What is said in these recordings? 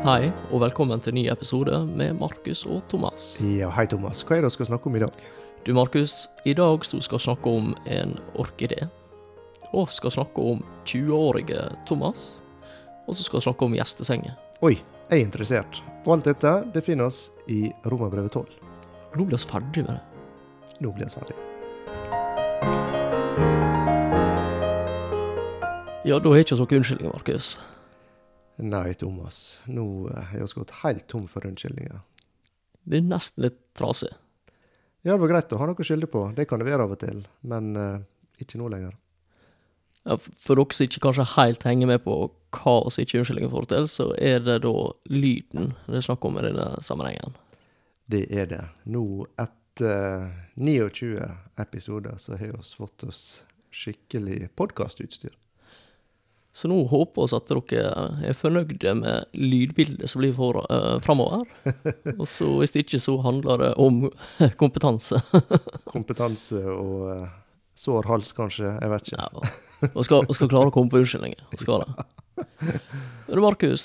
Hei, og velkommen til en ny episode med Markus og Thomas. Ja, hei Thomas. Hva er det vi skal snakke om i dag? Du, Markus, i dag så skal vi snakke om en orkidé. Og skal snakke om 20-årige Thomas. Og så skal vi snakke om gjestesenger. Oi, jeg er interessert. Og alt dette det finner oss i Romerbrevet 12. Nå blir vi ferdig med det. Nå blir vi ferdig. Ja, da har ikke vi noen unnskyldning, Markus. Nei, Thomas. Nå eh, har vi gått helt tom for unnskyldninger. Det er nesten litt trasig. Ja, det var greit å ha noe å skylde på. Det kan det være av og til. Men uh, ikke nå lenger. Ja, for dere som ikke kanskje helt henger med på hva vi ikke unnskyldninger får til, så er det da lyden det er snakk om i denne sammenhengen. Det er det. Nå, etter 29 episoder, så har vi fått oss skikkelig podkastutstyr. Så nå håper vi at dere er fornøyde med lydbildet som blir for, uh, framover. Og så hvis det ikke, så handler det om kompetanse. Kompetanse og uh, sår hals, kanskje. Jeg vet ikke. Ja, og skal, og skal klare å komme på unnskyldninger. Og skal det. Men du, Markus.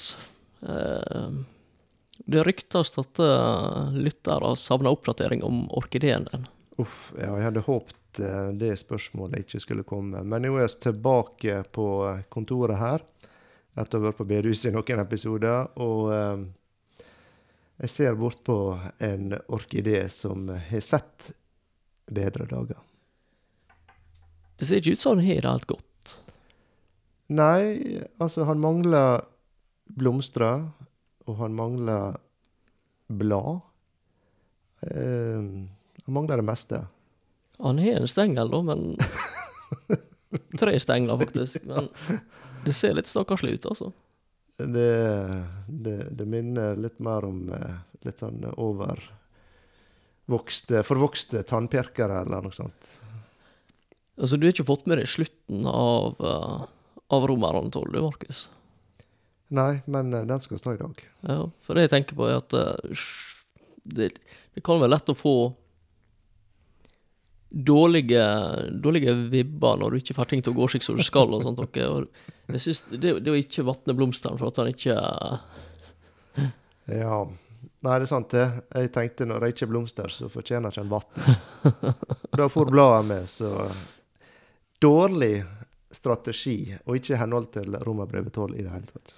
uh, det ryktes at lyttere savner oppdatering om orkideen din. Uff, ja, jeg hadde håpet eh, det spørsmålet ikke skulle komme. Men nå er vi tilbake på eh, kontoret her, etter å ha vært på bedehuset i noen episoder. Og eh, jeg ser bort på en orkidé som har sett bedre dager. Det ser ikke ut som han har det alt godt. Nei, altså, han mangler blomster, og han mangler blad. Uh, han mangler det meste. Han har en stengel, da, men Tre stengler, faktisk. Men det ser litt stakkarslig ut, altså. Det, det, det minner litt mer om eh, litt sånn overvokste, forvokste tannpirkere eller noe sånt. Altså, du har ikke fått med deg slutten av, uh, av Romerne 12, du, Markus? Nei, men eh, den skal stå i dag. Ja, for det jeg tenker på, er at det, det kan være lett å få dårlige, dårlige vibber når du ikke får ting til å gå slik som du skal. og sånt. Og jeg synes det, det å ikke vatne blomstene for at han ikke Ja. Nei, det er sant det. Jeg tenkte når det ikke er blomster, så fortjener ikke en vann. da får bladet med, så Dårlig strategi, og ikke i henhold til Romerbrevet 12 i det hele tatt.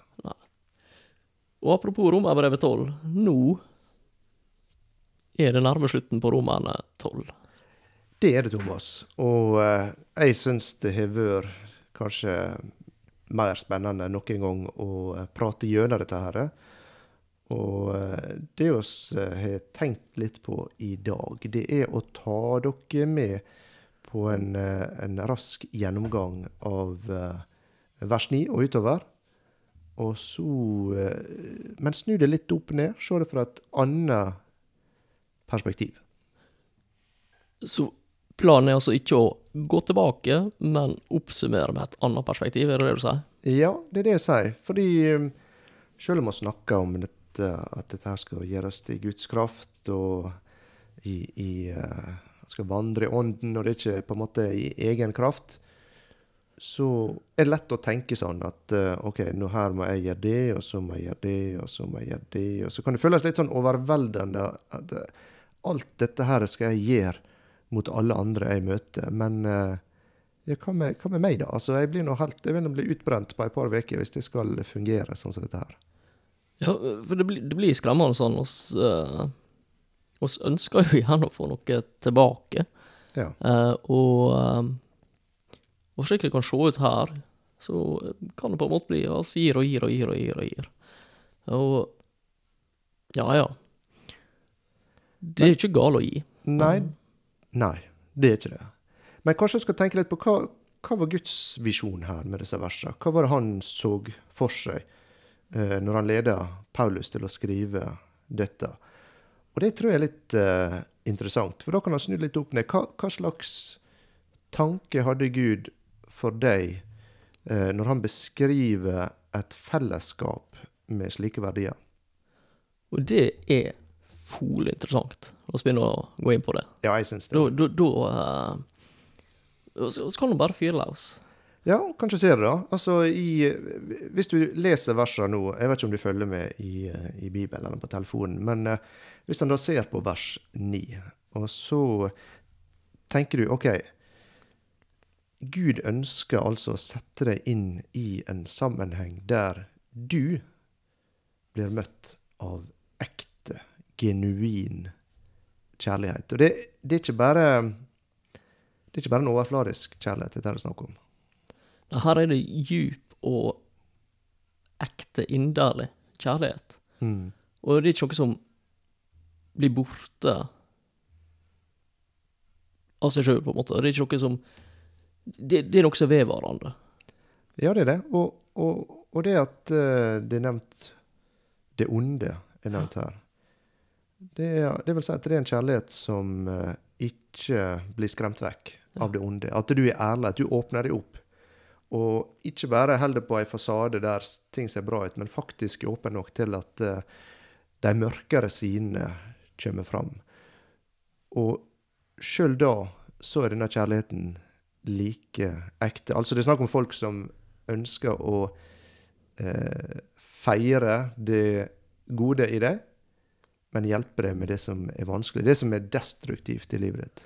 Og apropos Romerbrevet 12, nå er det nærme slutten på Romerne 12. Det er det, Thomas. Og eh, jeg syns det har vært kanskje mer spennende enn noen gang å eh, prate gjennom dette her. Og eh, det vi eh, har tenkt litt på i dag, det er å ta dere med på en, eh, en rask gjennomgang av vers 9 og utover. Og så Men snu det litt opp ned. Se det fra et annet perspektiv. Så planen er altså ikke å gå tilbake, men oppsummere med et annet perspektiv, er det det du sier? Ja, det er det jeg sier. Fordi um, selv om vi snakker om dette, at dette her skal gjøres til Guds kraft, og i, i uh, skal vandre i ånden, og det er ikke på en måte i egen kraft, så er det lett å tenke sånn at uh, OK, nå her må jeg gjøre det, og så må jeg gjøre det, og så må jeg gjøre det. Og så kan det føles litt sånn overveldende at uh, alt dette her skal jeg gjøre mot alle andre jeg møter. Men uh, ja, hva, med, hva med meg, da? Altså, jeg, blir nå helt, jeg vil nå bli utbrent på et par uker hvis det skal fungere sånn som dette her. Ja, for det blir, det blir skremmende sånn. Oss, oss ønsker jo gjerne å få noe tilbake. Ja. Uh, og, eh, og slik det kan se ut her, så kan det på en måte bli oss gir og gir og gir og gir. Og gir. Og ja, ja. Det er ikke galt å gi. Nei, nei, det er ikke det. Men kanskje vi skal tenke litt på hva, hva var Guds visjon her med disse versene? Hva var det han så for seg eh, når han leda Paulus til å skrive dette? Og det tror jeg er litt eh, interessant, for da kan han snu litt opp ned. Hva, hva slags tanke hadde Gud for deg eh, når han beskriver et fellesskap med slike verdier? Og det er fole interessant. Oss begynne å gå inn på det. Ja, jeg syns det. Da, da, da eh, så, så kan du bare fyre løs. Ja, kanskje ser det, da. Altså, i, hvis du leser versene nå Jeg vet ikke om du følger med i, eh, i Bibelen eller på telefonen, men uh, hvis en da ser på vers 9, og så tenker du OK Gud ønsker altså å sette deg inn i en sammenheng der du blir møtt av ekte, genuin kjærlighet. Og det, det, er bare det er ikke bare en overfladisk kjærlighet dette er snakk om. Her er det djup og ekte, inderlig kjærlighet. Mm. Og det er ikke noe som blir borte av seg sjøl, på en måte. Det er ikke noe som Det, det er noe som er vedvarende. Ja, det er det. Og, og, og det at uh, det er nevnt det onde er nevnt her. Det, er, det vil si at det er en kjærlighet som uh, ikke blir skremt vekk av det onde. At du er ærlig, at du åpner deg opp. Og ikke bare holder på ei fasade der ting ser bra ut, men faktisk er åpen nok til at uh, de mørkere sidene kommer fram. Og sjøl da så er denne kjærligheten like ekte. Altså det er snakk om folk som ønsker å eh, feire det gode i deg, men hjelpe deg med det som er vanskelig. Det som er destruktivt i livet ditt.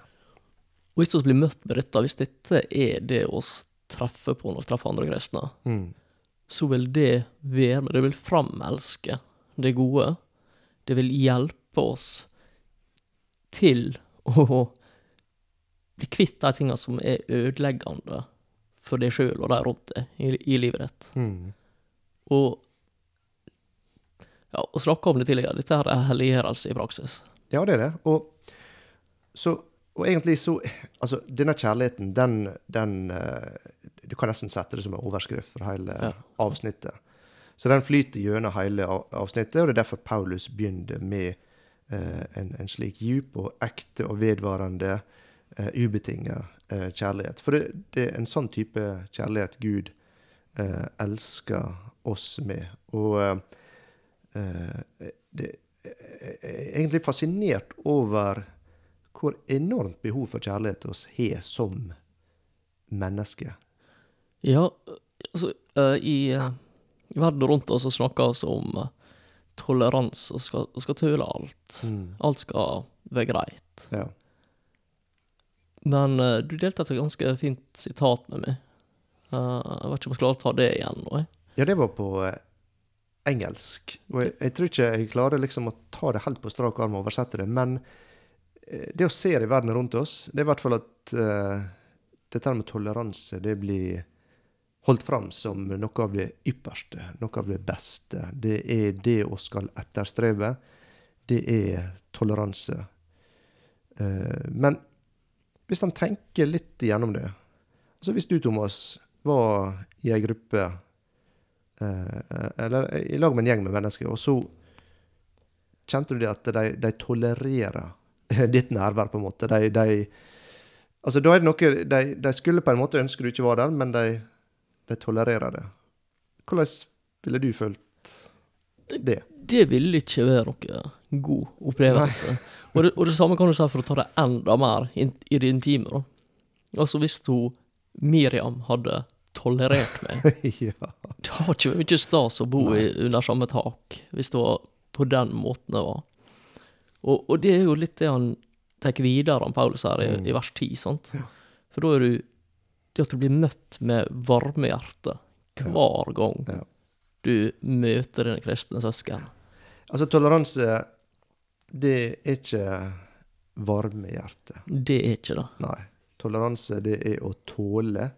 Og hvis vi blir møtt med dette, hvis dette er det oss treffer på når vi treffer andre kristne, Mm. så vil det være med. Det vil framelske det gode. Det vil hjelpe oss til å bli kvitt de tingene som er ødeleggende for deg sjøl og de rundt deg i, i livet ditt. Mm. Og ja, og snakka om det tidligere, dette her er helliggjørelse i praksis. Ja, det er det. Og, så, og egentlig så Altså, denne kjærligheten, den, den eh, Du kan nesten sette det som en overskrift for hele Ja. avsnittet. Så den flyter gjennom hele avsnittet, og det er derfor Paulus begynner med eh, en, en slik djup og ekte og vedvarende, eh, ubetinga eh, kjærlighet. For det, det er en sånn type kjærlighet Gud eh, elsker oss med. Og eh, eh, det er egentlig fascinert over hvor enormt behov for kjærlighet oss har som mennesker. Ja, altså, eh, i, eh, i verden rundt oss så snakker vi om uh, toleranse og skal, og skal tåle alt. Alt skal være greit. Ja. Men uh, du delte et ganske fint sitat med meg. Uh, jeg vet ikke om jeg klarer å ta det igjen nå. jeg. ja, det var på eh, engelsk. Og jeg, jeg tror ikke jeg klarer liksom å ta det helt på strak arm og oversette det. Men eh, det å se det i verden rundt oss, det er i hvert fall at uh, dette med toleranse, det blir holdt fram som noe av det ypperste, noe av det beste. Det er det vi skal etterstrebe. Det er toleranse. Uh, men hvis en tenker litt igjennom det Altså hvis du, Thomas, var i ei gruppe Eller i lag med en gjeng med mennesker, og så kjente du det at de, de tolererer ditt nærvær, på en måte. De, de Altså, da er det noe de, de skulle på en måte ønske du ikke var der, men de, de tolererer det. Hvordan ville du følt det? Det ville ikke være noe god opplevelse. Og det, og det samme kan du si for å ta det enda mer in, i det intime. da. Altså hvis hun Miriam hadde tolerert meg, ja. Det var ikke mye stas å bo i, under samme tak, hvis det var på den måten det var. Og, og det er jo litt det han tar videre, han Paulus her, i, Mm. i vers 10, sant? For da er du Det at du blir møtt med varme hjerte hver gang Ja. du møter dine kristne søsken. Altså, toleranse, det er ikke varme hjerte. Det er ikke det. Nei. Toleranse, det er å tåle.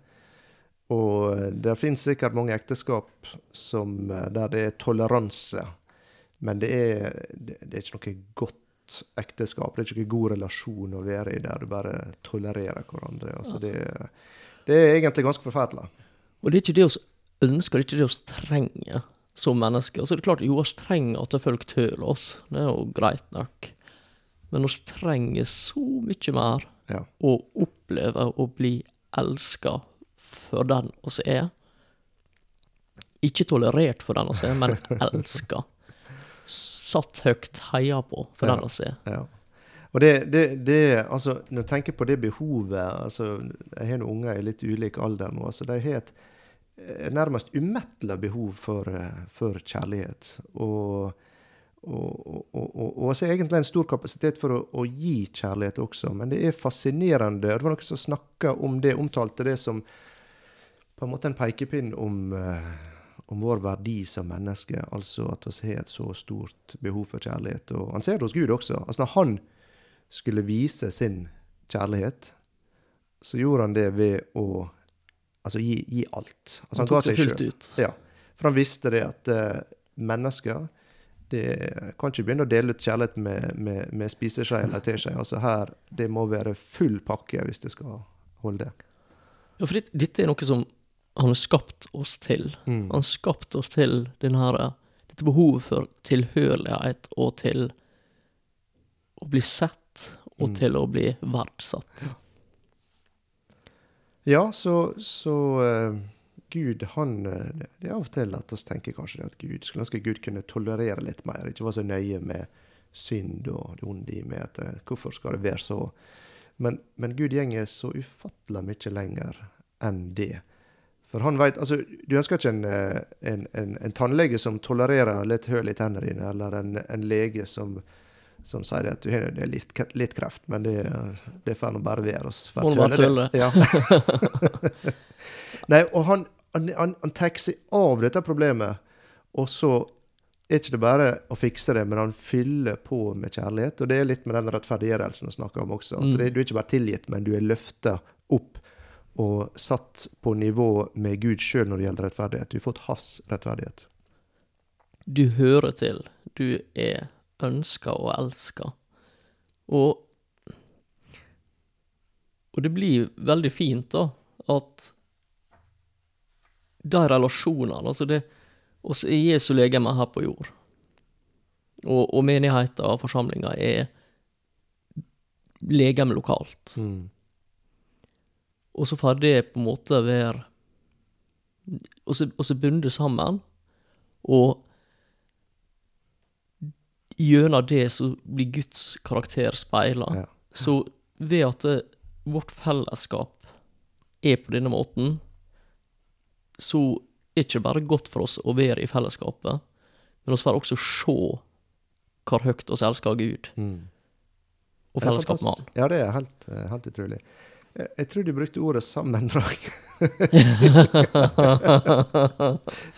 Og det finnes sikkert mange ekteskap som, eh, der det er toleranse, men det er, det, det er ikke noe godt ekteskap. Det er ikke noen god relasjon å være i der du bare tolererer hverandre. Altså det, det er egentlig ganske forferdelig. Og det er ikke det vi ønsker, det er ikke det vi trenger som mennesker. Altså det er klart, jo, vi trenger at folk tøler oss, det er jo greit nok. Men vi trenger så mye mer Ja. å oppleve å bli elska for den oss er. Ikke tolerert for den oss er, men elska. Satt høyt, heia på for Ja. den oss er. Ja. Og det, det, det altså, Når jeg tenker på det behovet altså, Jeg har noen unger i litt ulik alder nå. altså De har et eh, nærmest umettelig behov for, eh, for kjærlighet. Og, og, og, og, og så er egentlig en stor kapasitet for å, å, gi kjærlighet også. Men det er fascinerende. Det var noen som snakka om det, omtalte det som på en måte en pekepinn om uh, om vår verdi som menneske, altså at vi har et så stort behov for kjærlighet. Og han ser det hos Gud også. Altså Når han skulle vise sin kjærlighet, så gjorde han det ved å altså, gi, gi alt. Altså, han, han det fullt ut. Ja. For han visste det at uh, mennesker det kan ikke begynne å dele ut kjærlighet med, med, med spiseskje eller teskje. Altså her, det må være full pakke hvis det skal holde. Ja, for dette er noe som han har skapt oss til. Mm. Han har skapt oss til denne, dette behovet for tilhørighet og til å bli sett og mm. til å bli verdsatt. Ja, så, så uh, Gud, han Det er av og til at vi tenker kanskje det at Gud skulle ønske Gud kunne tolerere litt mer, ikke være så nøye med synd og det onde i meg. at uh, Hvorfor skal det være så? Men, men Gud gjenger så ufattelig mye lenger enn det. For han vet, altså, Du ønsker ikke en, eh, en, en, en tannlege som tolererer litt høl i tennene dine, eller en, lege som, som, sier at du har litt, litt, kreft, men det, det får nå bare være. oss. Må bare tølle. Ja. Nei, og han, han, han, han tar seg av dette problemet, og så er ikke det bare å fikse det, men han fyller på med kjærlighet. Og det er litt med den rettferdiggjørelsen vi snakker om også. At mm. du er ikke bare tilgitt, men du er løfta opp og satt på nivå med Gud sjøl når det gjelder rettferdighet. Du har fått hans rettferdighet. Du hører til. Du er ønska og elska. Og Og det blir veldig fint, da, at de relasjonene Altså, det oss er Jesu legeme her på jord. Og, og menigheten og forsamlinga er legeme lokalt. Mm. Og så får det på en måte være Og så bundet sammen, og gjennom det så blir Guds karakter speila. Ja. Så ved at det, vårt fellesskap er på denne måten, så er det ikke bare godt for oss å være i fellesskapet, men vi får også se hvor høyt vi elsker Gud. Mm. Og fellesskap med Han. Ja, det er helt, eh, helt utrolig. Jeg tror de brukte ordet sammendrag.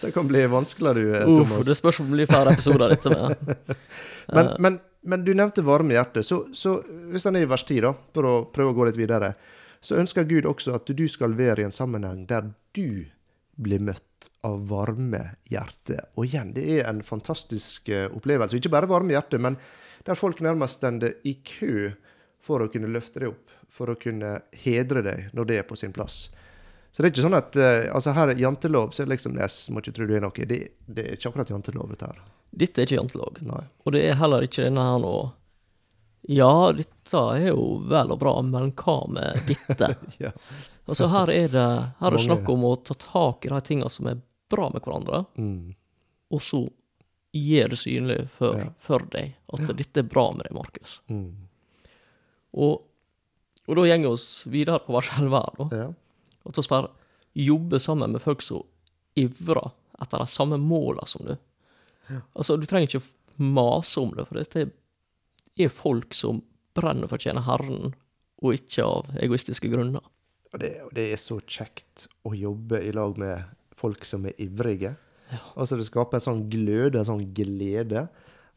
det kan bli vanskeligere, Thomas. Uff, det spørs om det blir flere episoder dette med. men, men, men, du nevnte varme hjerte. Så, så hvis den er i vers 10, da, for å prøve å gå litt videre, så ønsker Gud også at du skal være i en sammenheng der du blir møtt av varme hjerte. Og igjen, det er en fantastisk uh, opplevelse. Ikke bare varme hjerte, men der folk nærmest stender i kø for å kunne løfte deg opp for å kunne hedre deg når det er på sin plass. Så det er ikke sånn at uh, altså her er jantelov, så er det liksom yes, må ikke tro du er noe. Det, det, er ikke akkurat jantelov, dette her. Dette er ikke jantelov. Nei. Og det er heller ikke denne her nå Ja, dette er jo vel og bra, men hva med dette? ja. Altså her er det her er snakk om å ta tak i de tingene som er bra med hverandre, mm. og så gjøre det synlig for, ja. for deg at ja. dette er bra med deg, Markus. Mm. Og og da går vi videre på 11 her, Ja. Og vi får jobbe sammen med folk som ivrer etter de samme måla som du. Ja. Altså, du trenger ikke mase om det, for dette er folk som brenner for å tjene Herren, og ikke av egoistiske grunner. Og det, det, er så kjekt å jobbe i lag med folk som er ivrige. Ja. Altså Det skaper en sånn gløde, en sånn glede.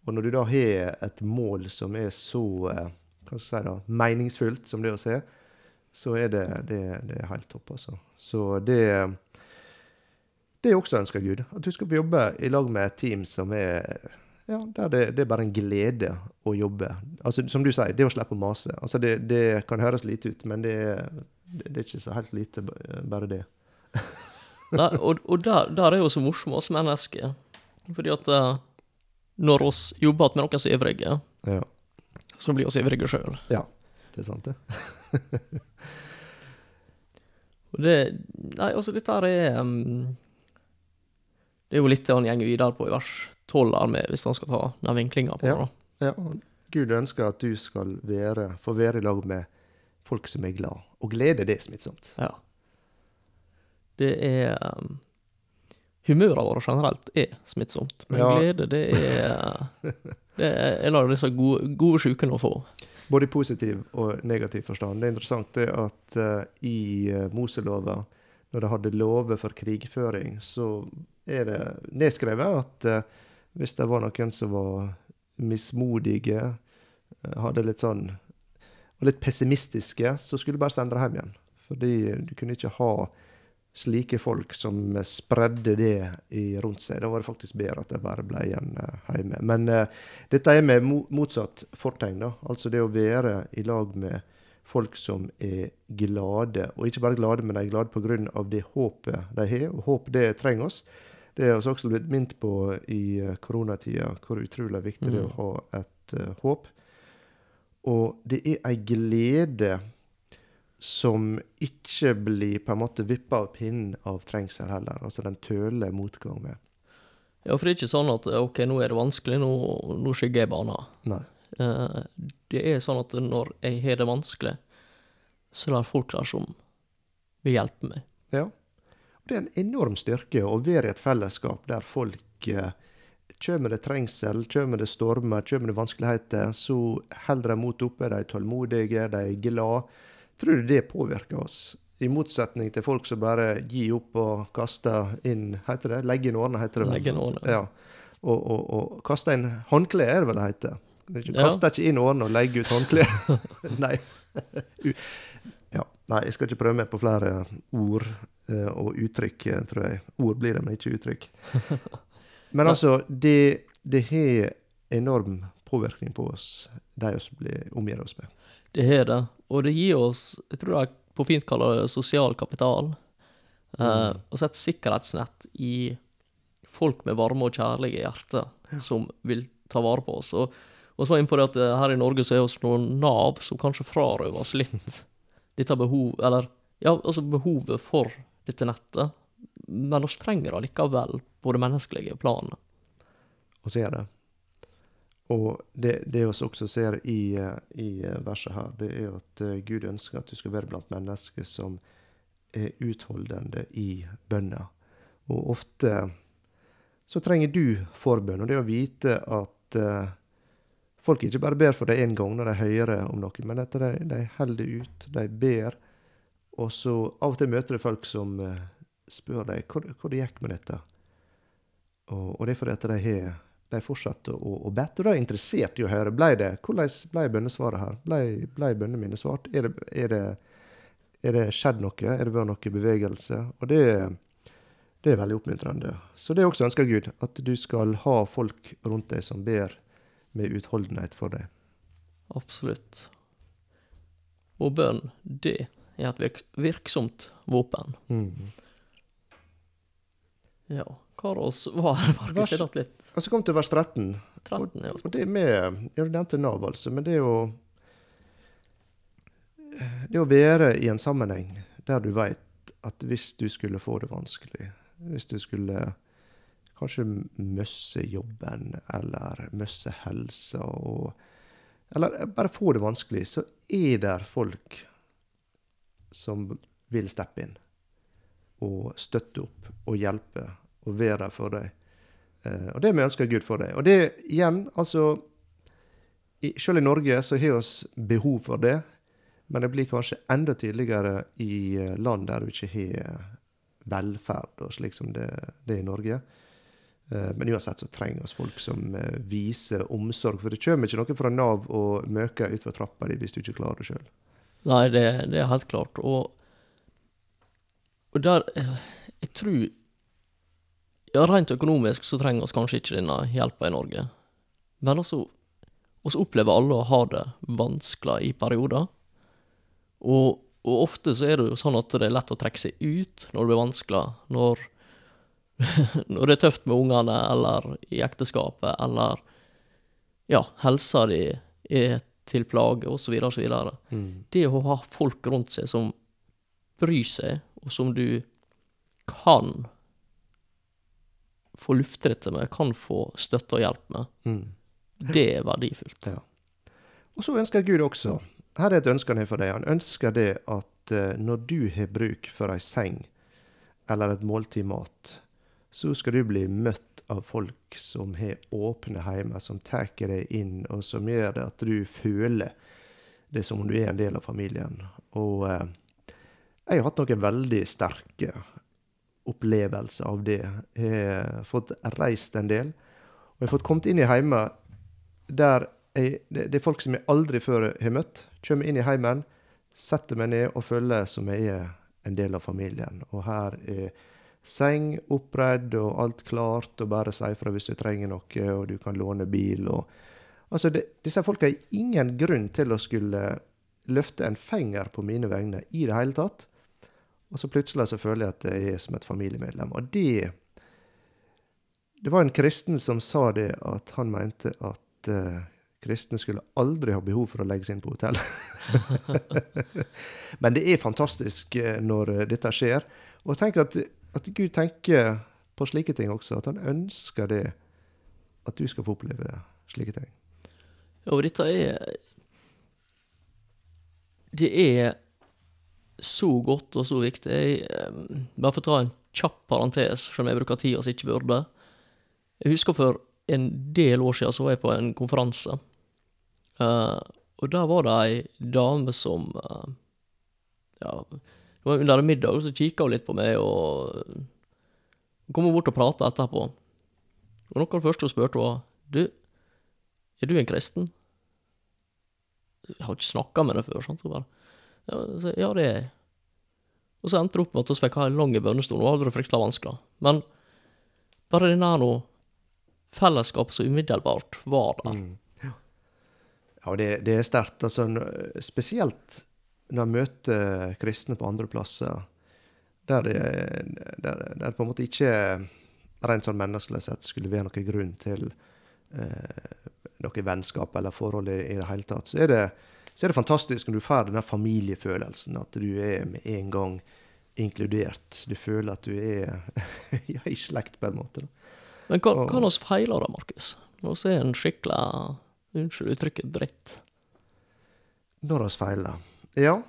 Og når du da har et mål som er så eh, hva skal jeg si da, meningsfullt som det å se, så er det, det, det er helt topp, altså. Så det Det også ønsker Gud. At du skal få jobbe i lag med et team som er ja, der det, det, er bare en glede å jobbe. Altså, Som du sier, det å slippe å mase. Altså, det, det kan høres lite ut, men det, det, er ikke så helt lite, bare det. Nei, og, og der, der, er jo så morsomme oss mennesker. Fordi at uh, når vi jobber med noen som er ivrige, ja så blir vi ivrige sjøl. Ja, det er sant, det. og det Nei, altså, dette her er um, Det er jo litt det han går videre på i vers 12 hvis han skal ta den vinklinga på ja. det. Ja, Gud ønsker at du skal være, få være i lag med folk som er glad. Og glede, det er smittsomt. Ja. Det er um, Humøret vårt generelt er smittsomt, men Ja. glede, det er Det er en av disse gode, gode sjukene å få. Både i positiv og negativ forstand. Det er interessant det at uh, i uh, Moselova, når de hadde lover for krigføring, så er det nedskrevet at uh, hvis det var noen som var mismodige, eh, hadde litt sånn var litt pessimistiske, så skulle du bare sende dem hjem igjen. Fordi du kunne ikke ha slike folk som spredde det i, rundt seg. Da var det faktisk bedre at de bare ble igjen eh, hjemme. Men uh, dette er med motsatt fortegn. da. Altså det å være i lag med folk som er glade. Og ikke bare glade, men de er glade pga. det håpet de har. Og håp, det trenger oss. Det er vi også blitt minnet på i eh, koronatida, hvor utrolig viktig det er å ha et uh, håp. Og det er ei glede som ikke blir på en måte vippa av pinnen av trengsel heller. Altså den tøler motgang med. Ja, for det er ikke sånn at OK, nå er det vanskelig, nå, nå skygger jeg banen. Nei. Eh, det er sånn at når jeg har det vanskelig, så er det folk der som vil hjelpe meg. Ja. Og det er en enorm styrke å være i et fellesskap der folk eh, Kommer det trengsel, kommer det stormer, kommer det vanskeligheter, så holder de motet oppe. De er tålmodige, de er glade. Tror du det påvirker oss? I motsetning til folk som bare gir opp og kaster inn Heter det? Legge inn årene, heter det. Legger Legge inn årene. Ja. Og, og, og kaste inn håndkle, er det vel det heter. Det er ikke- Ja. Kaste ikke inn årene og legge ut håndkle. Nei. Ja. Nei, jeg skal ikke prøve meg på flere ord eh, og uttrykk, eh, tror jeg. Ord blir det, men ikke uttrykk. Men altså, det, det har enorm påvirkning på oss, de vi omgir oss med. Det har det, og det gir oss, jeg tror det på fint kaller det sosial kapital, eh, og så et sikkerhetsnett i folk med varme og kjærlige hjerter, som vil ta vare på oss. Og, og så var jeg inne på det at eh, her i Norge så er vi noen Nav som kanskje frarøver oss litt dette behov, eller ja, altså behovet for dette nettet, men vi trenger det likevel på det menneskelige planet. Og så er det. Og det, det vi også ser i, eh, i eh, verset her, det er at eh, Gud ønsker at du skal være blant mennesker som er utholdende i bønna. Og ofte så trenger du forbønn, og det å vite at uh, folk ikke bare ber for deg én gang når de hører om noe, men at de, de holder ut, de ber. Og så av og til møter du folk som uh, spør deg hvor, hvor det gikk med dette. Og, og det er fordi at de har de fortsatte å, å bette. og de er interessert i å høre. Ble det, hvordan ble bønnesvaret her? Ble, ble bønnene mine svart? Er det, er, det, er det skjedd noe? Er det vært noe bevegelse? Og det, det er veldig oppmuntrende. Så det også ønsker Gud, at du skal ha folk rundt deg som ber med utholdenhet for deg. Absolutt. Og bønn, det er et virk virksomt våpen. Mm. Ja, hva var oss var det, Markus? Datt litt Og så kom til vers 13. 13, ja. Og det med Ja, du nevnte Nav, altså, men det er jo Det å være i en sammenheng der du veit at hvis du skulle få det vanskelig, hvis du skulle kanskje møsse jobben eller møsse helsa og Eller bare få det vanskelig, så er det folk som vil steppe inn og støtte opp og hjelpe og være der for deg. Eh, og det vi ønsker Gud for deg. Og det igjen, altså i, Selv i Norge så har vi behov for det, men det blir kanskje enda tydeligere i eh, land der du ikke har velferd, og slik som det, det er i Norge. Eh, Men uansett så trenger vi folk som eh, viser omsorg. For det kommer ikke noe fra Nav og møker utfor trappa di hvis du ikke klarer det sjøl. Nei, det, det er helt klart. Og, og der eh, Jeg tror Ja, rent økonomisk så trenger vi kanskje ikke denne hjelpa i Norge. Men altså oss opplever alle å ha det vanskelig i perioder. Og, og ofte så er det jo sånn at det er lett å trekke seg ut når det blir vanskelig. Når, når det er tøft med ungene, eller i ekteskapet, eller ja, helsa di er til plage, osv., osv. Mm. Det å ha folk rundt seg som bryr seg, og som du kan få lufte dette med, kan få støtte og hjelp med, Mm. det er verdifullt. Ja. Og så ønsker Gud også Her er et ønske han har for deg. Han ønsker det at eh, når du har bruk for ei seng eller et måltid mat, så skal du bli møtt av folk som har åpne heimer, som tar deg inn, og som gjør det at du føler det som om du er en del av familien. Og eh, jeg har hatt noen veldig sterke opplevelser av det. Jeg har fått reist en del, og jeg har fått kommet inn i heimer der jeg, det, det er folk som jeg aldri før har møtt. Kommer inn i heimen, setter meg ned og føler som jeg er en del av familien. Og her er seng oppredd og alt klart, og bare si fra hvis du trenger noe, og du kan låne bil. og Altså, det, Disse folka har ingen grunn til å skulle løfte en finger på mine vegne i det hele tatt. Og så plutselig så føler jeg at jeg er som et familiemedlem. Og det Det var en kristen som sa det, at han mente at uh, kristne skulle aldri ha behov for å legge seg inn på hotell. Men det er fantastisk uh, når uh, dette skjer. Og tenk at, at Gud tenker på slike ting også. At han ønsker det, at du skal få oppleve det, slike ting. Og dette er Det er så godt og så viktig. Jeg, um, bare for å ta en kjapp parentes, som jeg bruker tida som ikke burde. Jeg husker for en del år siden så var jeg på en konferanse. Uh, og der var det ei dame som uh, Ja, det var under en middag, og så kikka hun litt på meg, og hun kom bort og prata etterpå. Og noe av det første hun spurte, var Du, er du en kristen? Jeg har ikke snakka med henne før. sant? Hun bare, ja, så, ja, det er jeg. Og så endte det opp med at vi fikk ha en lang bønnestund. og hadde det fryktelig vanskelig. Men bare den der nå Fellesskapet så umiddelbart var der. Mm. Ja, ja det, det, er sterkt. Altså, spesielt når jeg møter kristne på andre plasser, der det, der, der på en måte ikke rent sånn menneskelig sett skulle være noen grunn til eh, noe vennskap eller forhold i, i det hele tatt, så er det så er det fantastisk når du får denne familiefølelsen, at du er med en gang inkludert. Du føler at du er ja, i slekt, på en måte. Men hva kan oss feile da, Markus? Når vi er en skikkelig, unnskyld uttrykket, dritt? Når oss feiler? Ja,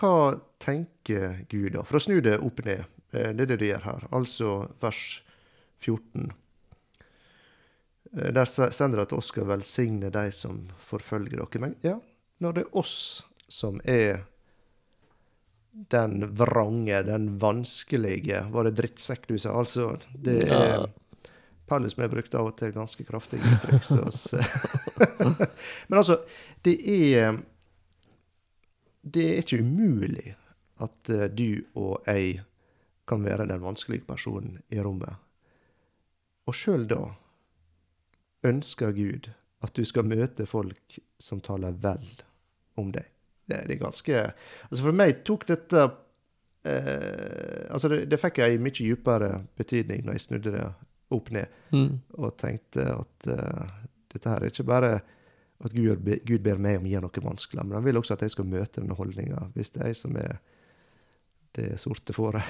hva tenker Gud da? For å snu det opp ned. Det er det det gjør her. Altså vers 14. Der sender det at oss skal velsigne de som forfølger dere. Men ja, når det er oss som er den vrange, den vanskelige Var det drittsekk du sa? Altså, det er ja. Paulus vi har brukt av og til ganske kraftige uttrykk. Så, Men altså, det er Det er ikke umulig at uh, du og jeg kan være den vanskelige personen i rommet. Og sjøl da ønsker Gud at du skal møte folk som taler vel om deg. Det, det er ganske Altså For meg tok dette eh, Altså det, det, fikk ei mye dypere betydning når jeg snudde det opp ned mm. og tenkte at uh, dette her er ikke bare at Gud, Gud ber meg om å gjøre noe vanskelig, men han vil også at jeg skal møte denne holdninga, hvis det er jeg som er det sorte fåret.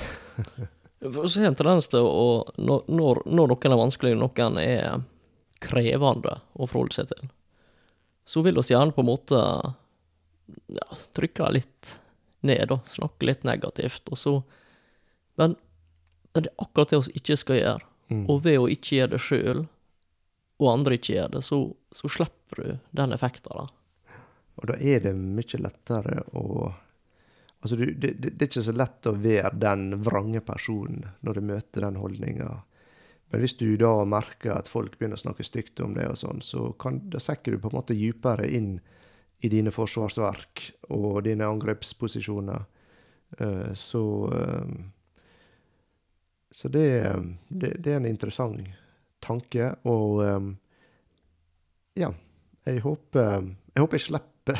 For å se en tendens til å når, når, når noen er vanskelig, noen er krevende å forholde seg til, så vil vi gjerne på en måte ja, trykke litt ned og snakke litt negativt, og så Men, men det er akkurat det vi ikke skal gjøre. Mm. Og ved å ikke gjøre det sjøl, og andre ikke gjør det, så, så slipper du den effekten. da. Og da er det mye lettere å Altså, du, det, det, det, er ikke så lett å være den vrange personen når du møter den holdninga. Men hvis du da merker at folk begynner å snakke stygt om det, og sånn, så kan, da sekker du på en måte dypere inn i dine forsvarsverk og dine angrepsposisjoner. Uh, så uh, Så det, det, det, er en interessant tanke, og um, ja. Jeg håper jeg, håper jeg slipper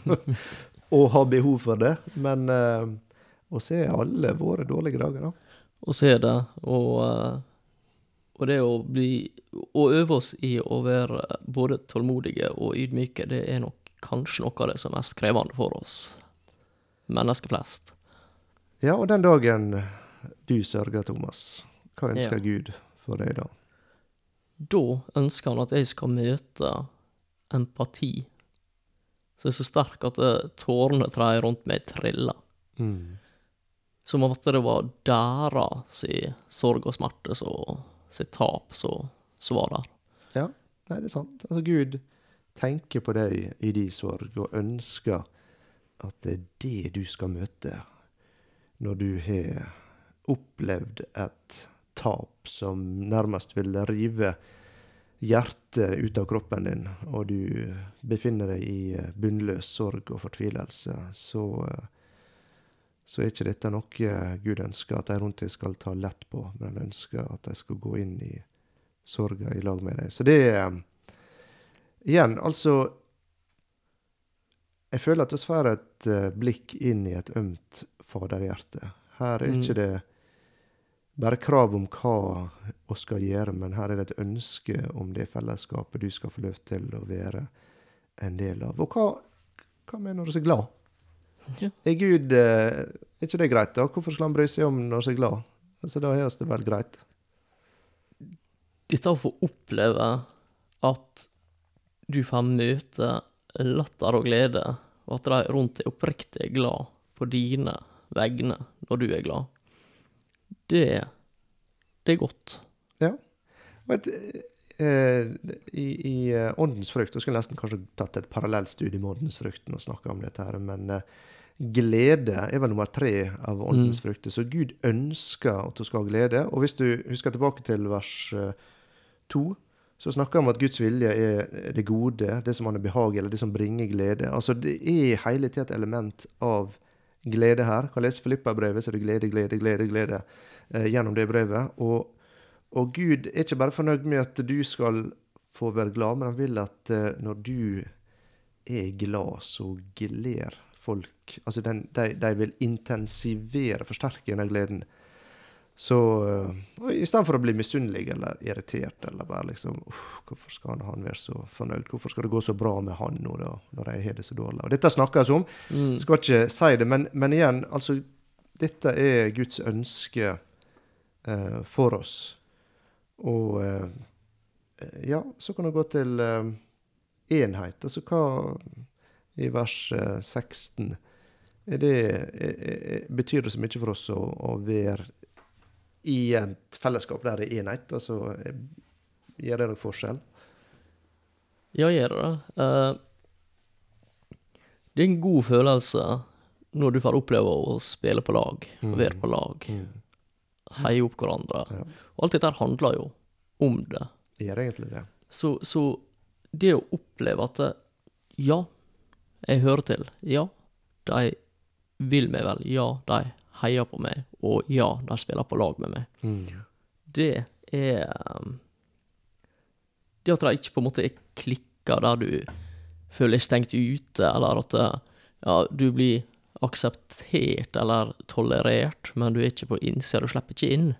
å ha behov for det, men å se alle våre dårlige dager, da. Å se det, og, og det å bli Å øve oss i å være både tålmodige og ydmyke, det er nok kanskje noe av det som er mest krevende for oss mennesker flest. Ja, og den dagen du sørger, Thomas, hva ønsker ja. Gud for deg da? Da ønsker han at jeg skal møte empati som er så sterk at eh, tårene treier rundt meg triller. Mm. Som om at det var deres sorg og smerte så sitt tap så, var der. Ja, nei, det er sant. Altså, Gud tenker på deg i din sorg og ønsker at det er det du skal møte når du har opplevd et tap som nærmest vil rive hjertet ut av kroppen din, og du befinner deg i eh, bunnløs sorg og fortvilelse, så, eh, så er ikke dette noe Gud ønsker at de rundt deg skal ta lett på, men ønsker at de skal gå inn i sorga i lag med deg. Så det er Igjen, altså Jeg føler at vi får et eh, blikk inn i et ømt faderhjerte. Her er Mm. ikke det bare krav om hva vi skal gjøre, men her er det et ønske om det fellesskapet du skal få lov til å være en del av. Og hva, hva med når du er glad? Ja. Er Gud eh, Er ikke det greit, da? Hvorfor skal han bry seg om når vi er glad? Altså, Da har vi det vel greit. Dette å få oppleve at du får møte latter og glede, og at de rundt deg oppriktig er glad på dine vegne når du er glad, det, det er godt. Ja. Vet, eh, I i eh, åndens frukt Jeg skulle nesten kanskje tatt et parallellstudie med åndens frukt og snakka om dette, her, men eh, glede er vel nummer tre av åndens Mm. frukter. Så Gud ønsker at du skal ha glede. Og hvis du husker tilbake til vers to, så snakker han om at Guds vilje er det gode, det som han er behagelig, eller det som bringer glede. Altså Det er hele tida et element av glede her. Kan lese Filippa-brevet, så er det glede, glede, glede, glede eh, gjennom det brevet. Og, og Gud er ikke bare fornøyd med at du skal få være glad, men han vil at eh, når du er glad, så gleder folk Altså den, de, de vil intensivere, forsterke den gleden. Så uh, for å bli misunnelig eller irritert eller bare liksom Uff, hvorfor skal han være så fornøyd? Hvorfor skal det gå så bra med han nå, da, når jeg har det så dårlig? Og dette snakkes om. Mm. Skal ikke si det, men, men igjen, altså Dette er Guds ønske uh, for oss. Og uh, ja, så kan du gå til uh, enhet. Altså hva i vers eh, 16 er det, er, er, Betyr det så mye for oss å, å være i et fellesskap der det er enhet? Altså, gjør det noen forskjell? Ja, gjør det det. Uh, det er en god følelse når du får oppleve å spille på lag, Mm. være på lag, heie opp hverandre. Ja. Og alt dette handler jo om det. Det gjør egentlig det. Så, så det å oppleve at ja, jeg hører til, ja, de vil meg vel, ja, de heier på meg, og ja, de spiller på lag med meg. Mm. Det er um, Det at de ikke på en måte er klikka der du føler deg stengt ute, eller at eh, ja, du blir akseptert eller tolerert, men du er ikke på innsida, du slipper ikke inn.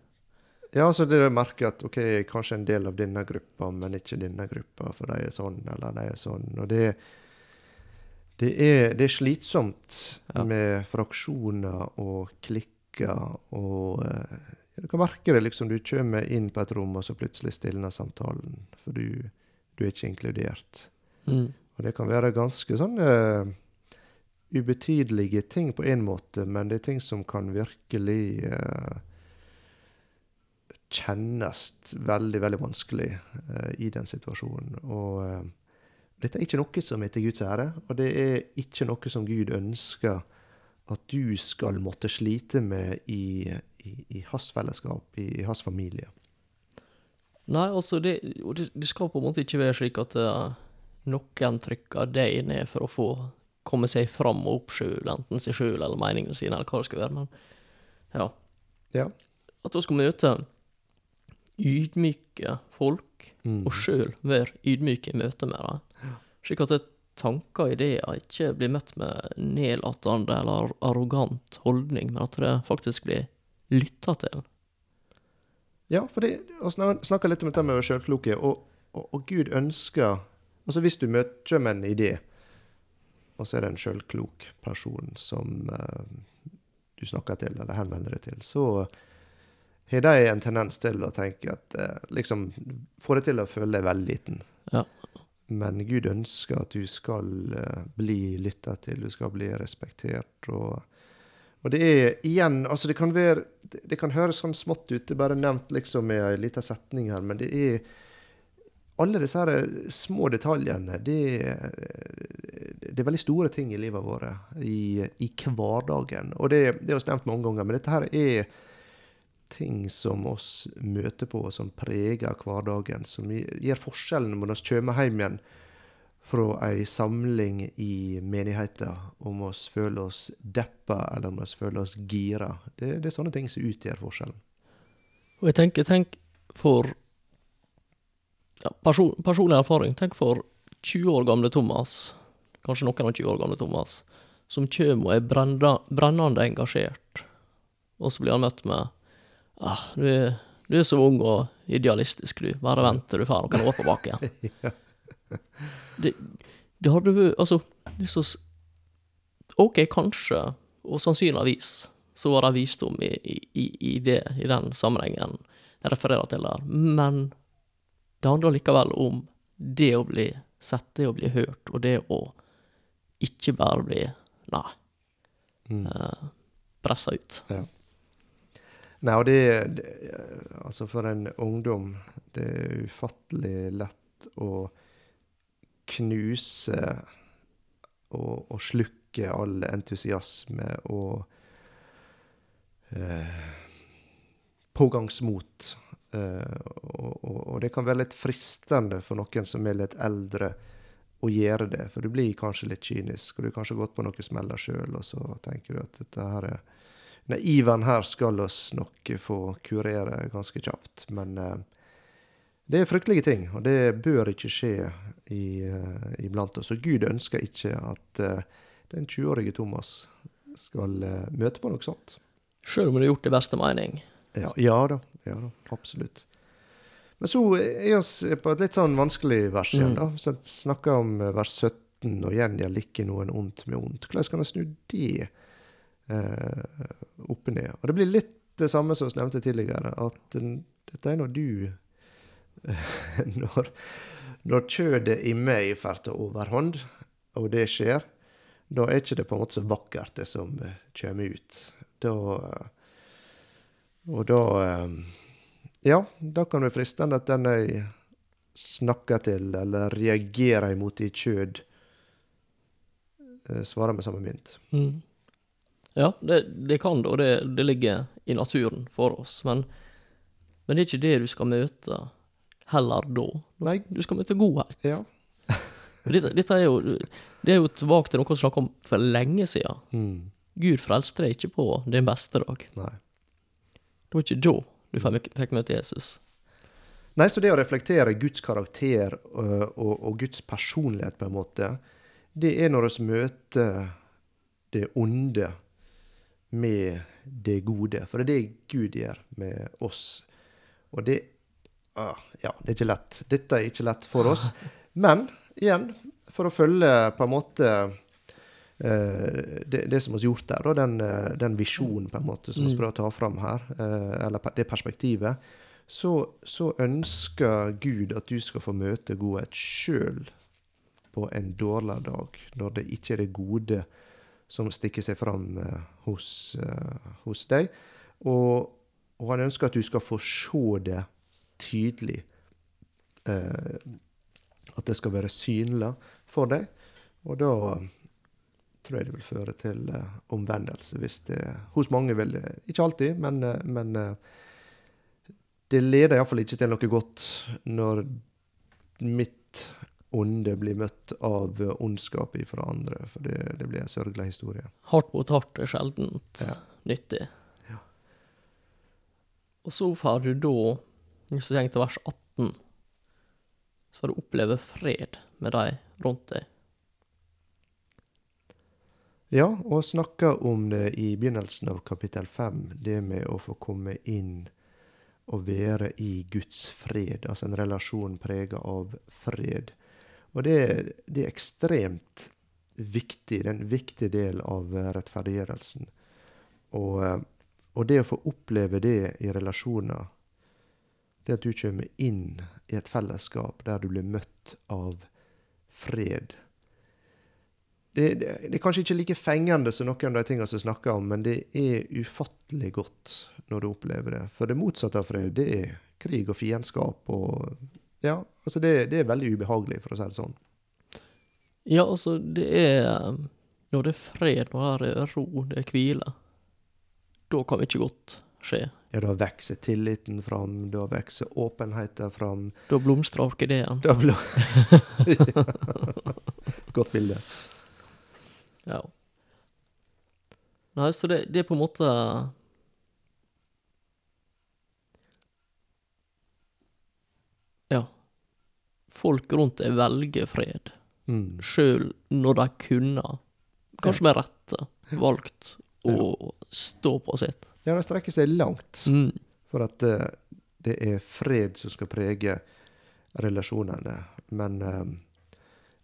Ja, så det å merke at ok, jeg er kanskje en del av denne gruppa, men ikke denne gruppa, for de er sånn, eller de er sånn. Og det, det, er, det er slitsomt Ja. med fraksjoner og klikker og uh, Du kan merke det liksom, du kommer inn på et rom, og så plutselig stilner samtalen, for du, du er ikke inkludert. Mm. Og det kan være ganske sånn uh, ubetydelige ting på en måte, men det er ting som kan virkelig uh, kjennes veldig, veldig vanskelig uh, i den situasjonen. Og eh, dette er ikke noe som er til Guds ære, og det er ikke noe som Gud ønsker at du skal måtte slite med i, i, i hans fellesskap, i, i hans familie. Nei, altså, det, det, det skal på en måte ikke være slik at uh, noen trykker deg ned for å få komme seg fram og oppskjule enten seg sjøl eller meningene sine, eller hva det skal være, men ja. Ja. At vi skal møte ydmyke folk, Mm. og sjøl være ydmyke i møte med dem. Slik at tanker og ideer ikke blir møtt med nedlatende eller arrogant holdning, men at det faktisk blir lytta til. Ja, for det, og snak- snakka litt om dette med å være sjølkloke, og, og, og Gud ønsker Altså hvis du møter med en idé, og så er det en sjølklok person som uh, du snakker til, eller henvender deg til, så har de en tendens til å tenke at uh, liksom Får deg til å føle deg veldig liten. Ja. Men Gud ønsker at du skal eh, bli lytta til, du skal bli respektert. Og, og det er igjen Altså, det kan være Det, kan høres sånn smått ut, det er bare nevnt liksom med ei lita setning her, men det er alle disse her eh, små detaljene, det, det er veldig store ting i livet vårt, i, i hverdagen. Og det, det har vi nevnt mange ganger, men dette her er ting som oss møter på, som preger hverdagen. Som gjør forskjellen når vi kommer hjem igjen fra ei samling i menigheten, om oss føler oss deppa eller om oss føler oss gira. Det, det er sånne ting som utgjør forskjellen. Og jeg tenker, tenk for ja, person, personlig erfaring. Tenk for 20 år gamle Thomas, kanskje noen av 20 år gamle Thomas, som kommer og er brennende engasjert, og så blir han møtt med ah, du, du er så ung og idealistisk, du. Bare vent til du får noen år på baken. det, det hadde vært Altså, så OK, kanskje, og sannsynligvis, så var det visdom i, i, i, det, i den sammenhengen jeg refererer til der, men det handler likevel om det å bli sett, det å bli hørt, og det å ikke bare bli Nei. Mm. Uh, pressa ut. Ja. Nei, og det, det, Altså, for en ungdom Det er ufattelig lett å knuse og, og slukke all entusiasme og eh, pågangsmot Uh, og, og, det kan være litt fristende for noen som er litt eldre, å gjøre det. For du blir kanskje litt kynisk, og du har kanskje gått på noen smeller sjøl, og så tenker du at dette her er Naiven her skal oss nok få kurere ganske kjapt. Men uh, det er fryktelige ting, og det bør ikke skje i, uh, iblant oss. Og Gud ønsker ikke at den 20-årige Thomas skal møte på noe sånt. Sjøl om du har gjort det beste mening? Ja, ja da ja da, absolutt. Men så er vi på et litt sånn vanskelig vers igjen, da. Så jeg snakker om eh, vers 17, og igjen gjelder ikke noen ondt med ondt. Hvordan kan jeg snu det eh, opp og ned? Og det blir litt det samme som vi nevnte tidligere, at dette er når du Når, når kjødet i meg får ta overhånd, og det skjer, da er ikke det på en måte så vakkert, det som uh, kommer ut. Da og da eh, Ja, da kan det være fristende at den jeg snakker til, eller reagerer imot i kjød, eh, svarer med samme mynt. Mm. Ja, det, det, kan det, og det, det, ligger i naturen for oss. Men, men, det er ikke det du skal møte heller da. Nei. Du skal møte godhet. Ja. dette, dette, er jo, det er jo tilbake til noe vi snakket om for lenge siden. Mm. Gud frelste deg ikke på din beste dag. Nei. Det var ikke da du fikk møte Jesus. Nei, så det å reflektere Guds karakter og, og, og Guds personlighet, på en måte, det er når vi møter det onde med det gode. For det er det Gud gjør med oss. Og det ah, Ja, det er ikke lett. Dette er ikke lett for oss. Men igjen, for å følge på en måte Eh, det, det, som vi har gjort der, og den, eh, den visjonen på en måte som vi mm. prøver å ta fram her, eh, eller det perspektivet, så, så, ønsker Gud at du skal få møte godhet sjøl på en dårlig dag, når det ikke er det gode som stikker seg fram hos, hos deg. Og, og, han ønsker at du skal få se det tydelig. at det skal være synlig for deg. Og da tror jeg det vil føre til omvendelse. hvis det, Hos mange vil det Ikke alltid, men, men det leder iallfall ikke til noe godt når mitt onde blir møtt av ondskap fra andre. For det, det blir en sørgelig historie. Hardt mot hardt er sjeldent ja. nyttig. Ja. Og så får du da, hvis du tenker til vers 18, så får du oppleve fred med de rundt deg. Ja, og snakka om det i begynnelsen av kapittel 5, det med å få komme inn og være i Guds fred, altså en relasjon prega av fred. Og det, det, er ekstremt viktig, det er en viktig del av rettferdiggjørelsen. Og, og det å få oppleve det i relasjoner, det at du kommer inn i et fellesskap der du blir møtt av fred. Det, det, det er kanskje ikke like fengende som noen av de tingene som snakker om, men det er ufattelig godt når du opplever det. For det motsatte av fred, det er krig og fiendskap og Ja, altså det, det er veldig ubehagelig, for å si det sånn. Ja, altså, det er Når det er fred, når det er ro, det er hvile, da kan ikke godt skje. Ja, da vokser tilliten fram, da vokser åpenheten fram. Da blomstrer orkideen. Da blir Godt bilde. Ja. Nei, så det, det er på en måte Ja. Folk rundt deg velger fred, Mm. sjøl når de kunne, kanskje med rette, valgt å stå på sitt. Ja, de strekker seg langt Mm. for at uh, det er fred som skal prege relasjonene. Men eh,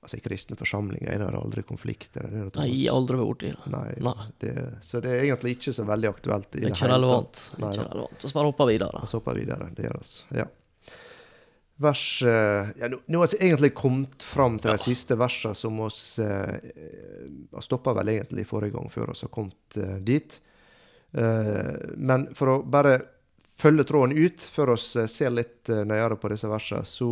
altså, i kristne forsamlinger er det aldri konflikter. er det det, Nei, aldri borti det. Nei, Nei. Det, så det er egentlig ikke så veldig aktuelt. i Det er ikke relevant. Nei, ikke relevant. Så bare hopper videre. Vi hopper videre. Det gjør oss. Ja. Vers eh, ja, Nå har vi egentlig kommet fram til de siste versene som oss eh, Vi stoppa vel egentlig forrige gang før vi har kommet eh, dit. Eh, men for å bare følge tråden ut, før vi ser litt nøyere på disse versene, så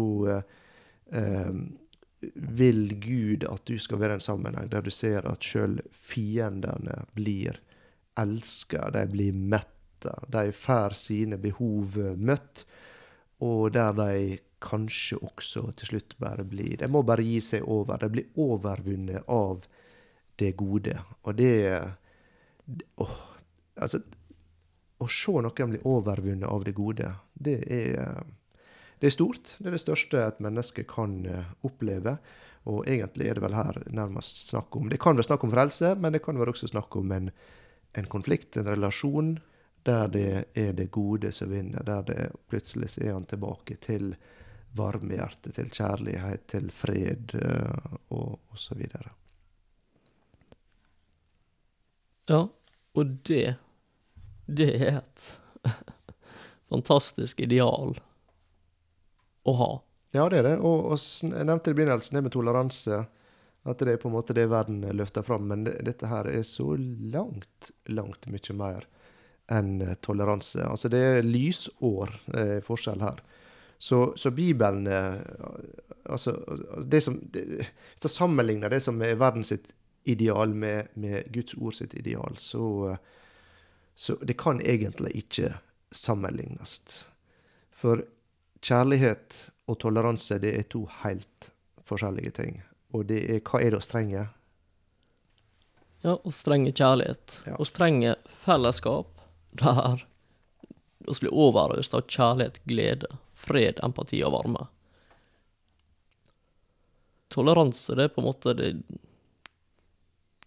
vil Gud at du skal være i en sammenheng der du ser at sjøl fiendene blir elska, de blir metta, de får sine behov eh, møtt, og der de kanskje også til slutt bare blir De må bare gi seg over. De blir overvunnet av det gode. Og det Åh, altså Å se noen bli overvunnet av det gode, det er det er stort. Det er det største et menneske kan eh, oppleve. Og egentlig er det vel her nærmest snakk om Det kan være snakk om frelse, men det kan være også snakk om en, en konflikt, en relasjon, der det er det gode som vinner. Der det plutselig er han tilbake til varmehjerte, til kjærlighet, til fred eh, og, og så videre. Ja, og det Det er et fantastisk ideal å ha. Ja, det er det. Og, og jeg nevnte i begynnelsen det med toleranse. At det er på en måte det verden løfter fram. Men det, dette her er så langt, langt mye mer enn toleranse. Altså det er lysår eh, forskjell her. Så, så Bibelen eh, Altså det som det, Hvis jeg sammenligner det som er verdens sitt ideal med, med Guds ord sitt ideal, så, så det kan egentlig ikke sammenlignes. For kjærlighet og toleranse det er to helt forskjellige ting. Og det er, hva er det å trenger? Ja, å strenge kjærlighet. Ja. Og strenge fellesskap der vi blir overøst av kjærlighet, glede, fred, empati og varme. Toleranse, det er på en måte Det,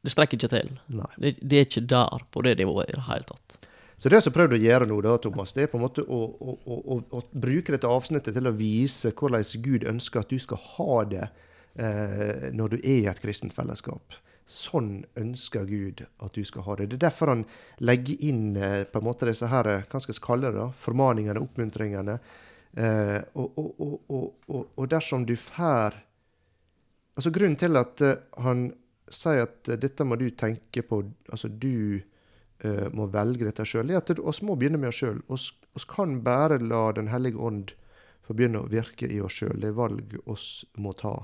det strekker ikke til. Det, det er ikke der på det nivået i det hele tatt. Så det som prøvd å gjøre nå, da, Thomas, det er på en måte å, å, å, å, bruke dette avsnittet til å vise hvordan Gud ønsker at du skal ha det eh, når du er i et kristent fellesskap. Sånn ønsker Gud at du skal ha det. Det er derfor han legger inn eh, på en måte disse her, eh, hva skal vi kalle det, da, formaningene, oppmuntringene. Eh, og, og, og, og, dersom du får Altså Grunnen til at eh, han sier at eh, dette må du tenke på, altså du eh, må velge dette sjøl, er at oss må begynne med oss sjøl. Oss kan bare la Den hellige ånd få begynne å virke i oss sjøl. Det er valg oss må ta.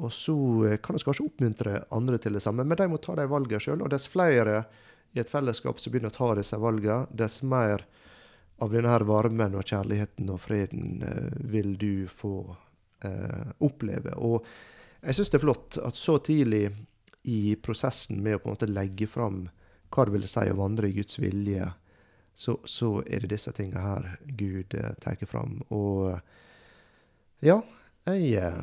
Og så eh, kan vi kanskje oppmuntre andre til det samme, men de må ta de valgene sjøl. Og dess flere i et fellesskap som begynner å ta disse valgene, dess mer av denne varmen og kjærligheten og freden eh, vil du få eh, oppleve. Og jeg syns det er flott at så tidlig i prosessen med å på en måte legge fram hva det vil si å vandre i Guds vilje, så, så er det disse tingene her Gud eh, tar fram. Og ja, jeg, eh,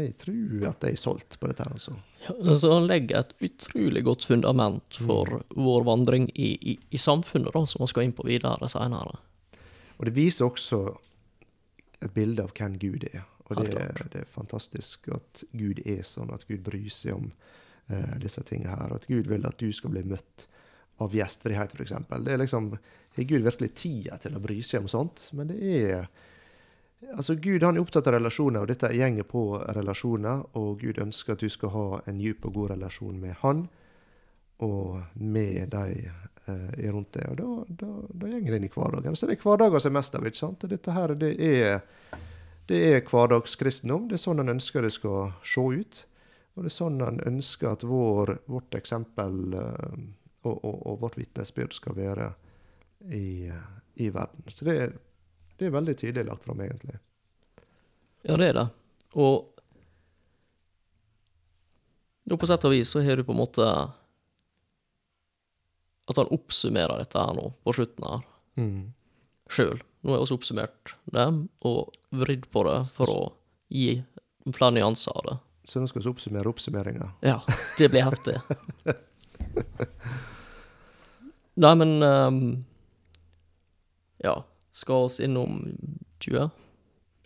jeg tror at jeg er solgt på dette her, altså. Ja, så han legger et utrolig godt fundament for vår vandring i, i, i samfunnet, da, som vi skal inn på videre senere. Og det viser også et bilde av hvem Gud er. Og det, det er fantastisk at Gud er sånn, at Gud bryr seg om uh, disse tingene her. At Gud vil at du skal bli møtt av gjestfrihet, f.eks. Det liksom Har Gud virkelig tida til å bry seg om sånt? Men det er Altså, Gud han er opptatt av relasjoner, og dette gjenger på relasjoner. Og Gud ønsker at du skal ha en djup og god relasjon med Han og med de eh, rundt deg. Og da, da, da gjenger det inn i hverdagen. Så det er hverdager som er mest av. ikke sant? Dette her, det er, det er hverdagskristendom. Det er sånn han ønsker det skal se ut. Og det er sånn han ønsker at vår, vårt eksempel eh, og, og, og, vårt vitnesbyrd skal være i, i verden. Så det er det er veldig tydelig lagt fram, egentlig. Ja, det er det. Og da på sett og vis så har du på en måte At han oppsummerer dette her nå, på slutten her, mm. sjøl. Nå har jeg også oppsummert det, og vridd på det for å gi flere nyanser av det. Så nå skal vi oppsummere oppsummeringa? Ja, det blir heftig. Nei, men um, Ja skal oss innom 20?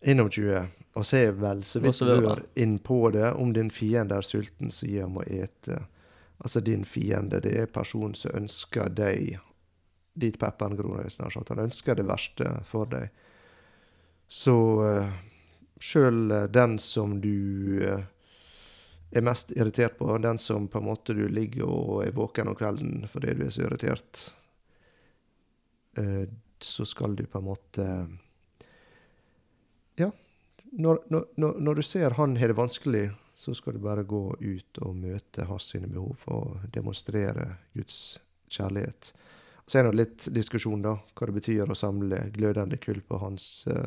Innom 20. Og så er vel så vidt rør inn på det. Om din fiende er sulten, så gir ham å ete. Altså din fiende, det er personen som ønsker deg dit pepperen gror. snart sagt. Han ønsker det verste for deg. Så uh, sjøl uh, den som du uh, er mest irritert på, den som på en måte du ligger og er våken om kvelden fordi du er så irritert uh, så skal du på en måte Ja. Når, når, når du ser han har det vanskelig, så skal du bare gå ut og møte hans sine behov og demonstrere Guds kjærlighet. Så er det litt diskusjon, da, hva det betyr å samle glødende kull på hans uh,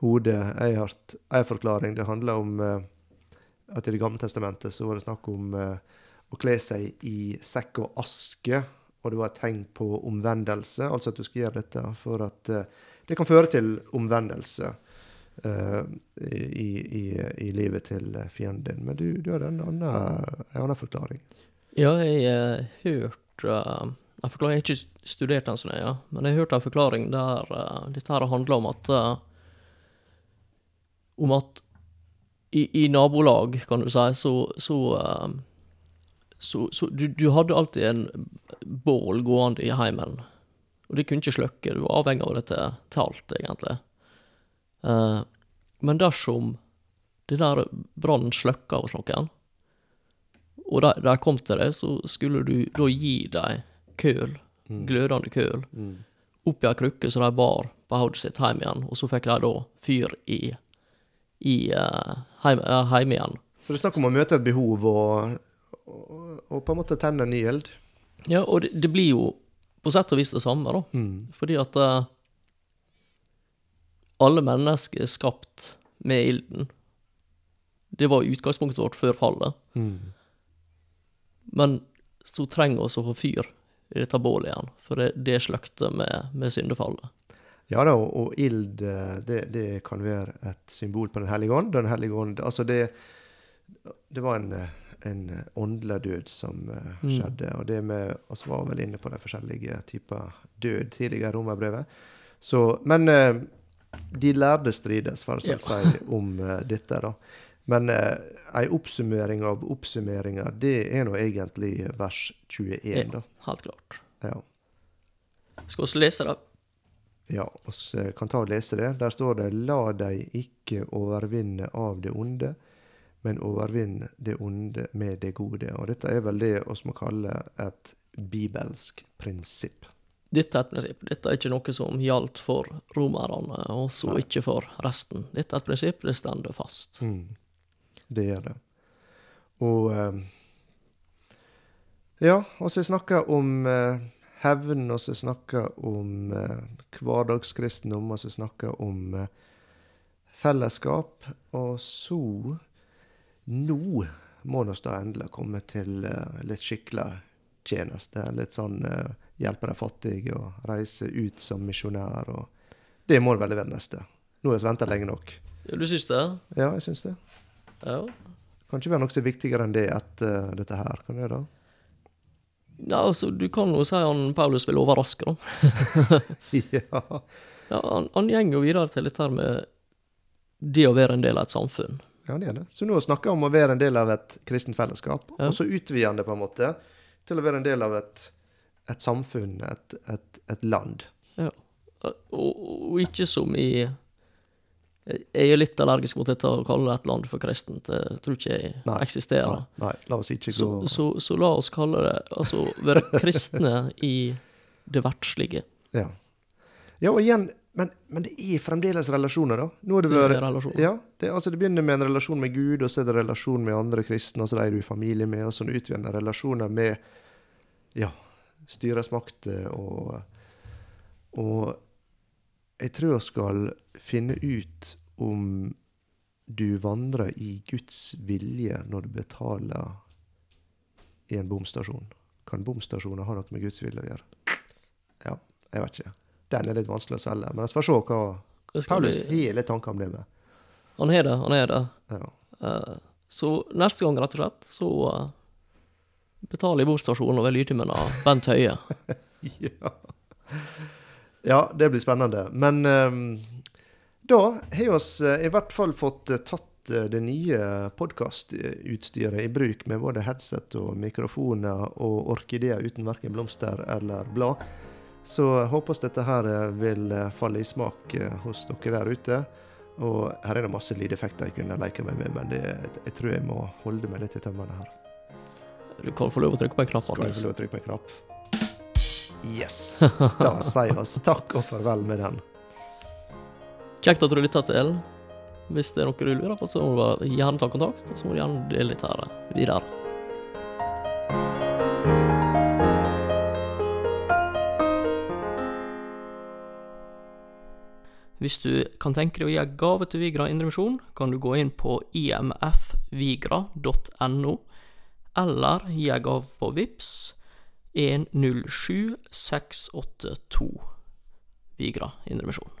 hode. Jeg har en forklaring. Det handler om uh, at i Det gamle testamentet så var det snakk om uh, å kle seg i sekk og aske og var et tegn på omvendelse, altså at du skal gjøre dette for at uh, det kan føre til omvendelse uh, i, i, i, livet til fienden din. Men du, du har en annen, en annen forklaring. Ja, jeg har hørt uh, forklarer, jeg har ikke studert den så nøye, men jeg har hørt en forklaring der uh, dette her handler om at om at i, i, nabolag, kan du si, så, så så, så du, du, hadde alltid en bål gående i heimen. Og det kunne ikke slukke, du var avhengig av dette til alt, egentlig. Uh, men dersom det der brannen slukka hos noen, og de, de kom til deg, så skulle du da gi dem køl, mm. glødende køl, mm. oppi ei krukke som de bar på hodet sitt hjem igjen, og så fikk de da fyr i, i uh, heim, uh, heim igjen. Så det er snakk om å møte et behov og og, på en måte tenne en ny eld. Ja, og det, det, blir jo på sett og vis det samme, da. Mm. Fordi at uh, alle mennesker er skapt med ilden. Det var utgangspunktet vårt før fallet. Mm. Men så trenger vi å få fyr i dette bålet igjen, for det, det slukte med, med syndefallet. Ja da, og, og ild, eh, det, det, kan være et symbol på Den hellige ånd. Den hellige ånd, altså det, det var en eh, en eh, åndelig død som uh, skjedde. Mm. Og det med oss var vel inne på de forskjellige typer død tidligere i romerbrevet. Men uh, de lærde strides, for å ja. si, om dette. da. Men uh, ei oppsummering av oppsummeringa, det er nå egentlig vers 21, ja, da. Helt klart. Ja. Skal vi lese det? Ja, vi kan ta og lese det. Der står det 'La deg ikke overvinne av det onde' men overvinn det onde med det gode. Og dette er vel det vi må kalle et bibelsk prinsipp. Dette er et prinsipp. Dette er ikke noe som gjaldt for romerne, og så ikke for resten. Dette er et prinsipp, det stender fast. Mm. Det gjør det. Og eh, Ja, og så snakker om eh, hevn, og så snakker om eh, hverdagskristendom, og så snakker om fellesskap. Og så nå må vi endelig komme til uh, litt skikkelig tjeneste. Litt sånn uh, hjelpe de fattige og reise ut som misjonær. Det må det vel være neste. Nå har vi venta lenge nok. Ja, Du syns det? Ja, jeg syns det. Ja. Kan ikke være noe så viktigere enn det etter uh, dette her. Kan det da? Ja, altså, Du kan jo si han Paulus vil overraske, da. ja. ja han, han går videre til dette med det å være en del av et samfunn. Ja, det er det. Så nå snakker vi om å være en del av et kristent fellesskap, ja. og så utvider han det på en måte til å være en del av et, et samfunn, et, et, et, land. Ja. Og, og, ikke som i Jeg er litt allergisk mot dette å kalle et land for kristent. Jeg tror ikke jeg Nei. eksisterer. Nei, nei, la oss ikke gå så, så la oss kalle det altså være kristne i det verdslige. Ja. ja, og igjen, men, men det er fremdeles relasjoner, da. Nå har det Det er vært relasjoner. Ja, det, altså det begynner med en relasjon med Gud, og så er det relasjon med andre kristne, og så er du i familie med, og så utvider relasjoner med ja, styresmakter og Og jeg tror jeg skal finne ut om du vandrer i Guds vilje når du betaler i en bomstasjon. Kan bomstasjoner ha noe med Guds vilje å gjøre? Ja, jeg vet ikke. Den er litt vanskelig å svelge. Men vi får se hva Paulus har litt tanker om det med. Han har det, han har det. Ja. Uh, så neste gang, rett og slett, så uh, betaler jeg bomstasjonen og er av med Bent Høie. ja. ja, det blir spennende. Men ehm, da har vi eh, i hvert fall fått tatt det nye podkastutstyret i bruk, med både headset og mikrofoner og orkideer uten verken blomster eller blad. Så håper vi dette her vil falle i smak hos dere der ute. Og her er det masse lydeffekter jeg kunne leke meg med, men det, jeg tror jeg må holde meg litt i tømmene her. Du kan få lov å trykke på en knapp. Skal jeg få lov å trykke på en knapp? Yes! Da sier vi oss takk og farvel med den. Kjekt at du lytta til. Hvis det er noe du lurer på, så må du gjerne ta kontakt, og så må du gjerne dele litt her videre. Hvis du kan tenke deg å gi en gave til Vigra Indremisjon, kan du gå inn på imfvigra.no, eller gi en gave på VIPS 107682 Vigra Indremisjon.